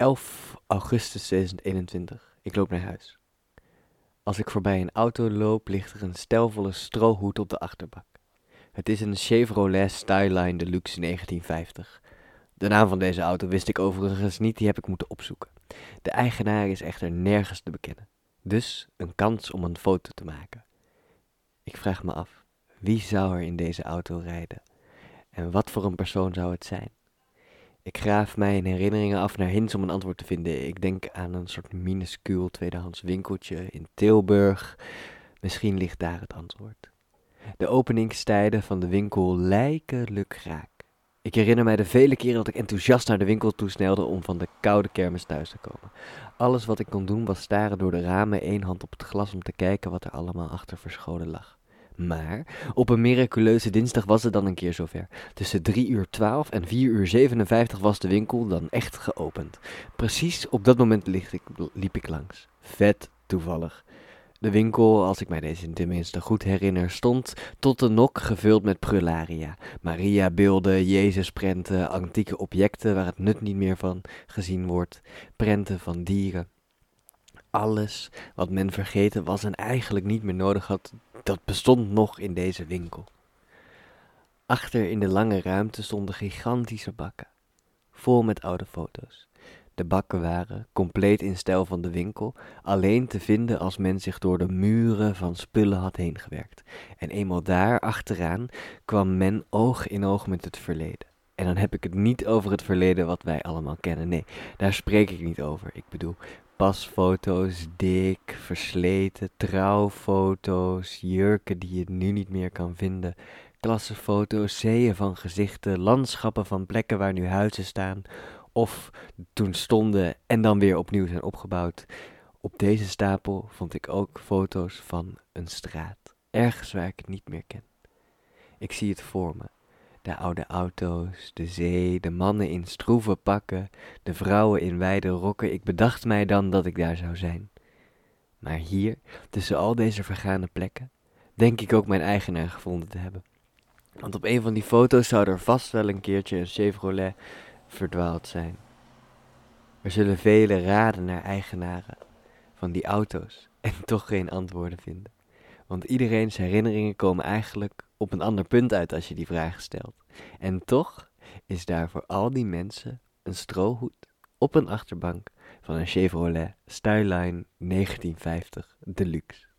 11 augustus 2021. Ik loop naar huis. Als ik voorbij een auto loop, ligt er een stelvolle strohoed op de achterbak. Het is een Chevrolet Styline Deluxe 1950. De naam van deze auto wist ik overigens niet, die heb ik moeten opzoeken. De eigenaar is echter nergens te bekennen. Dus een kans om een foto te maken. Ik vraag me af, wie zou er in deze auto rijden? En wat voor een persoon zou het zijn? Ik graaf mijn herinneringen af naar hints om een antwoord te vinden. Ik denk aan een soort minuscuul tweedehands winkeltje in Tilburg. Misschien ligt daar het antwoord. De openingstijden van de winkel lijken lukraak. Ik herinner mij de vele keren dat ik enthousiast naar de winkel toesnelde om van de koude kermis thuis te komen. Alles wat ik kon doen was staren door de ramen, één hand op het glas om te kijken wat er allemaal achter verscholen lag. Maar op een miraculeuze dinsdag was het dan een keer zover. Tussen 3 uur 12 en 4 uur 57 was de winkel dan echt geopend. Precies op dat moment liep ik langs. Vet toevallig. De winkel, als ik mij deze tenminste goed herinner, stond tot de nok gevuld met prularia. Maria-beelden, Jezus-prenten, antieke objecten waar het nut niet meer van gezien wordt, prenten van dieren. Alles wat men vergeten was en eigenlijk niet meer nodig had, dat bestond nog in deze winkel. Achter in de lange ruimte stonden gigantische bakken, vol met oude foto's. De bakken waren, compleet in stijl van de winkel, alleen te vinden als men zich door de muren van spullen had heen gewerkt. En eenmaal daar achteraan kwam men oog in oog met het verleden. En dan heb ik het niet over het verleden wat wij allemaal kennen. Nee, daar spreek ik niet over. Ik bedoel pasfoto's, dik, versleten, trouwfoto's, jurken die je nu niet meer kan vinden, klassenfoto's, zeeën van gezichten, landschappen van plekken waar nu huizen staan, of toen stonden en dan weer opnieuw zijn opgebouwd. Op deze stapel vond ik ook foto's van een straat, ergens waar ik het niet meer ken. Ik zie het voor me de oude auto's, de zee, de mannen in stroeve pakken, de vrouwen in wijde rokken. Ik bedacht mij dan dat ik daar zou zijn. Maar hier, tussen al deze vergane plekken, denk ik ook mijn eigenaar gevonden te hebben. Want op een van die foto's zou er vast wel een keertje een Chevrolet verdwaald zijn. Er zullen vele raden naar eigenaren van die auto's en toch geen antwoorden vinden. Want iedereen's herinneringen komen eigenlijk op een ander punt uit als je die vraag stelt. En toch is daar voor al die mensen een strohoed op een achterbank van een Chevrolet Styline 1950 Deluxe.